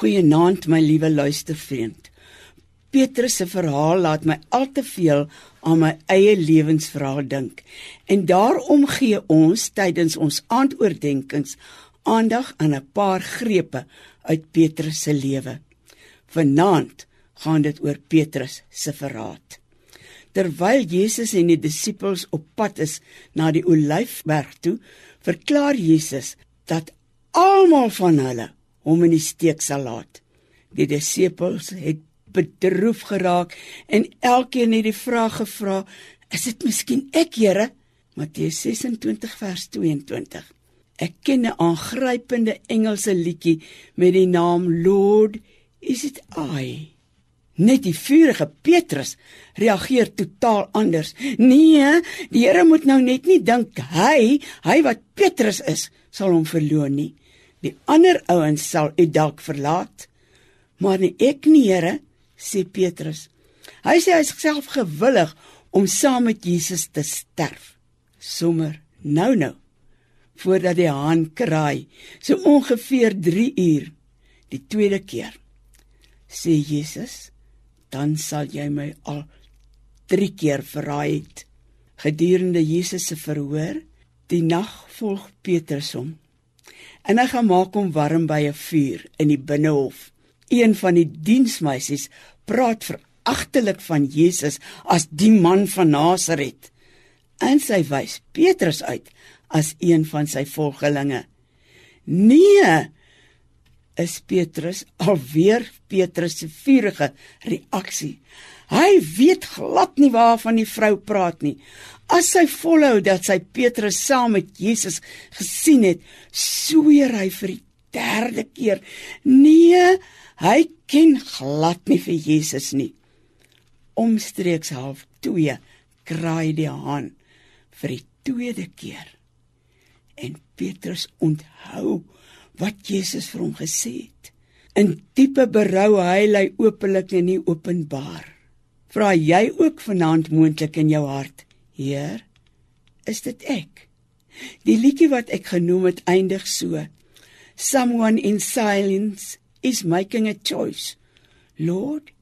Goeienaand my liewe luistervriend. Petrus se verhaal laat my al te veel aan my eie lewensverhaal dink. En daarom gee ons tydens ons aandoordenkings aandag aan 'n paar grepe uit Petrus se lewe. Vanaand gaan dit oor Petrus se verraad. Terwyl Jesus en die disippels op pad is na die Olyfberg toe, verklaar Jesus dat almal van hulle hom in die steek sal laat. Die disippels het bedroef geraak en elkeen het die vraag gevra: "Is dit miskien ek, Here?" Matteus 26 vers 22. Ek ken 'n aangrypende Engelse liedjie met die naam Lord, is it I? Net die vurige Petrus reageer totaal anders. Nee, die Here moet nou net nie dink hy, hy wat Petrus is, sal hom verloon nie. Die ander ouens sal u dalk verlaat, maar nie ek nie, Here, sê Petrus. Hy sê hy is self gewillig om saam met Jesus te sterf. Sommer nou nou voordat die haan kraai, so ongeveer 3 uur die tweede keer. Sê Jesus, dan sal jy my al 3 keer verraai het. Gedurende Jesus se verhoor, die nag volg Petrus hom. En hy gaan maak hom warm by 'n vuur in die binnehof. Een van die diensmeisies praat veragtelik van Jesus as die man van Nasaret. En sy wys Petrus uit as een van sy volgelinge. Nee, is Petrus alweer Petrus se vurige reaksie. Hy weet glad nie waarvan die vrou praat nie. As sy volhou dat sy Petrus saam met Jesus gesien het, sweer hy vir die derde keer: "Nee, Hy ken glad nie vir Jesus nie. Omstreeks half 2 kraai die haan vir die tweede keer. En Petrus onthou wat Jesus vir hom gesê het. In diepe berou hy hy openlik en nie openbaar. Vra jy ook vanaand moontlik in jou hart, Heer, is dit ek? Die liedjie wat ek genoem het eindig so: Someone in silence is making a choice. Lord,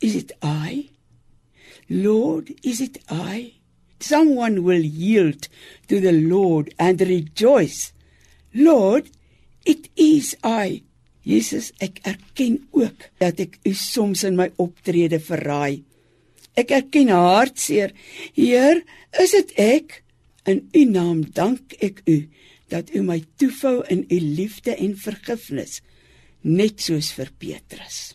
is it I? Lord, is it I? Someone will yield to the Lord and rejoice. Lord, it is I. Jesus, ek erken ook dat ek u soms in my optrede verraai. Ek erken hartseer. Heer, is dit ek? In u naam dank ek u dat u my toefou in u liefde en vergifnis net soos vir Petrus.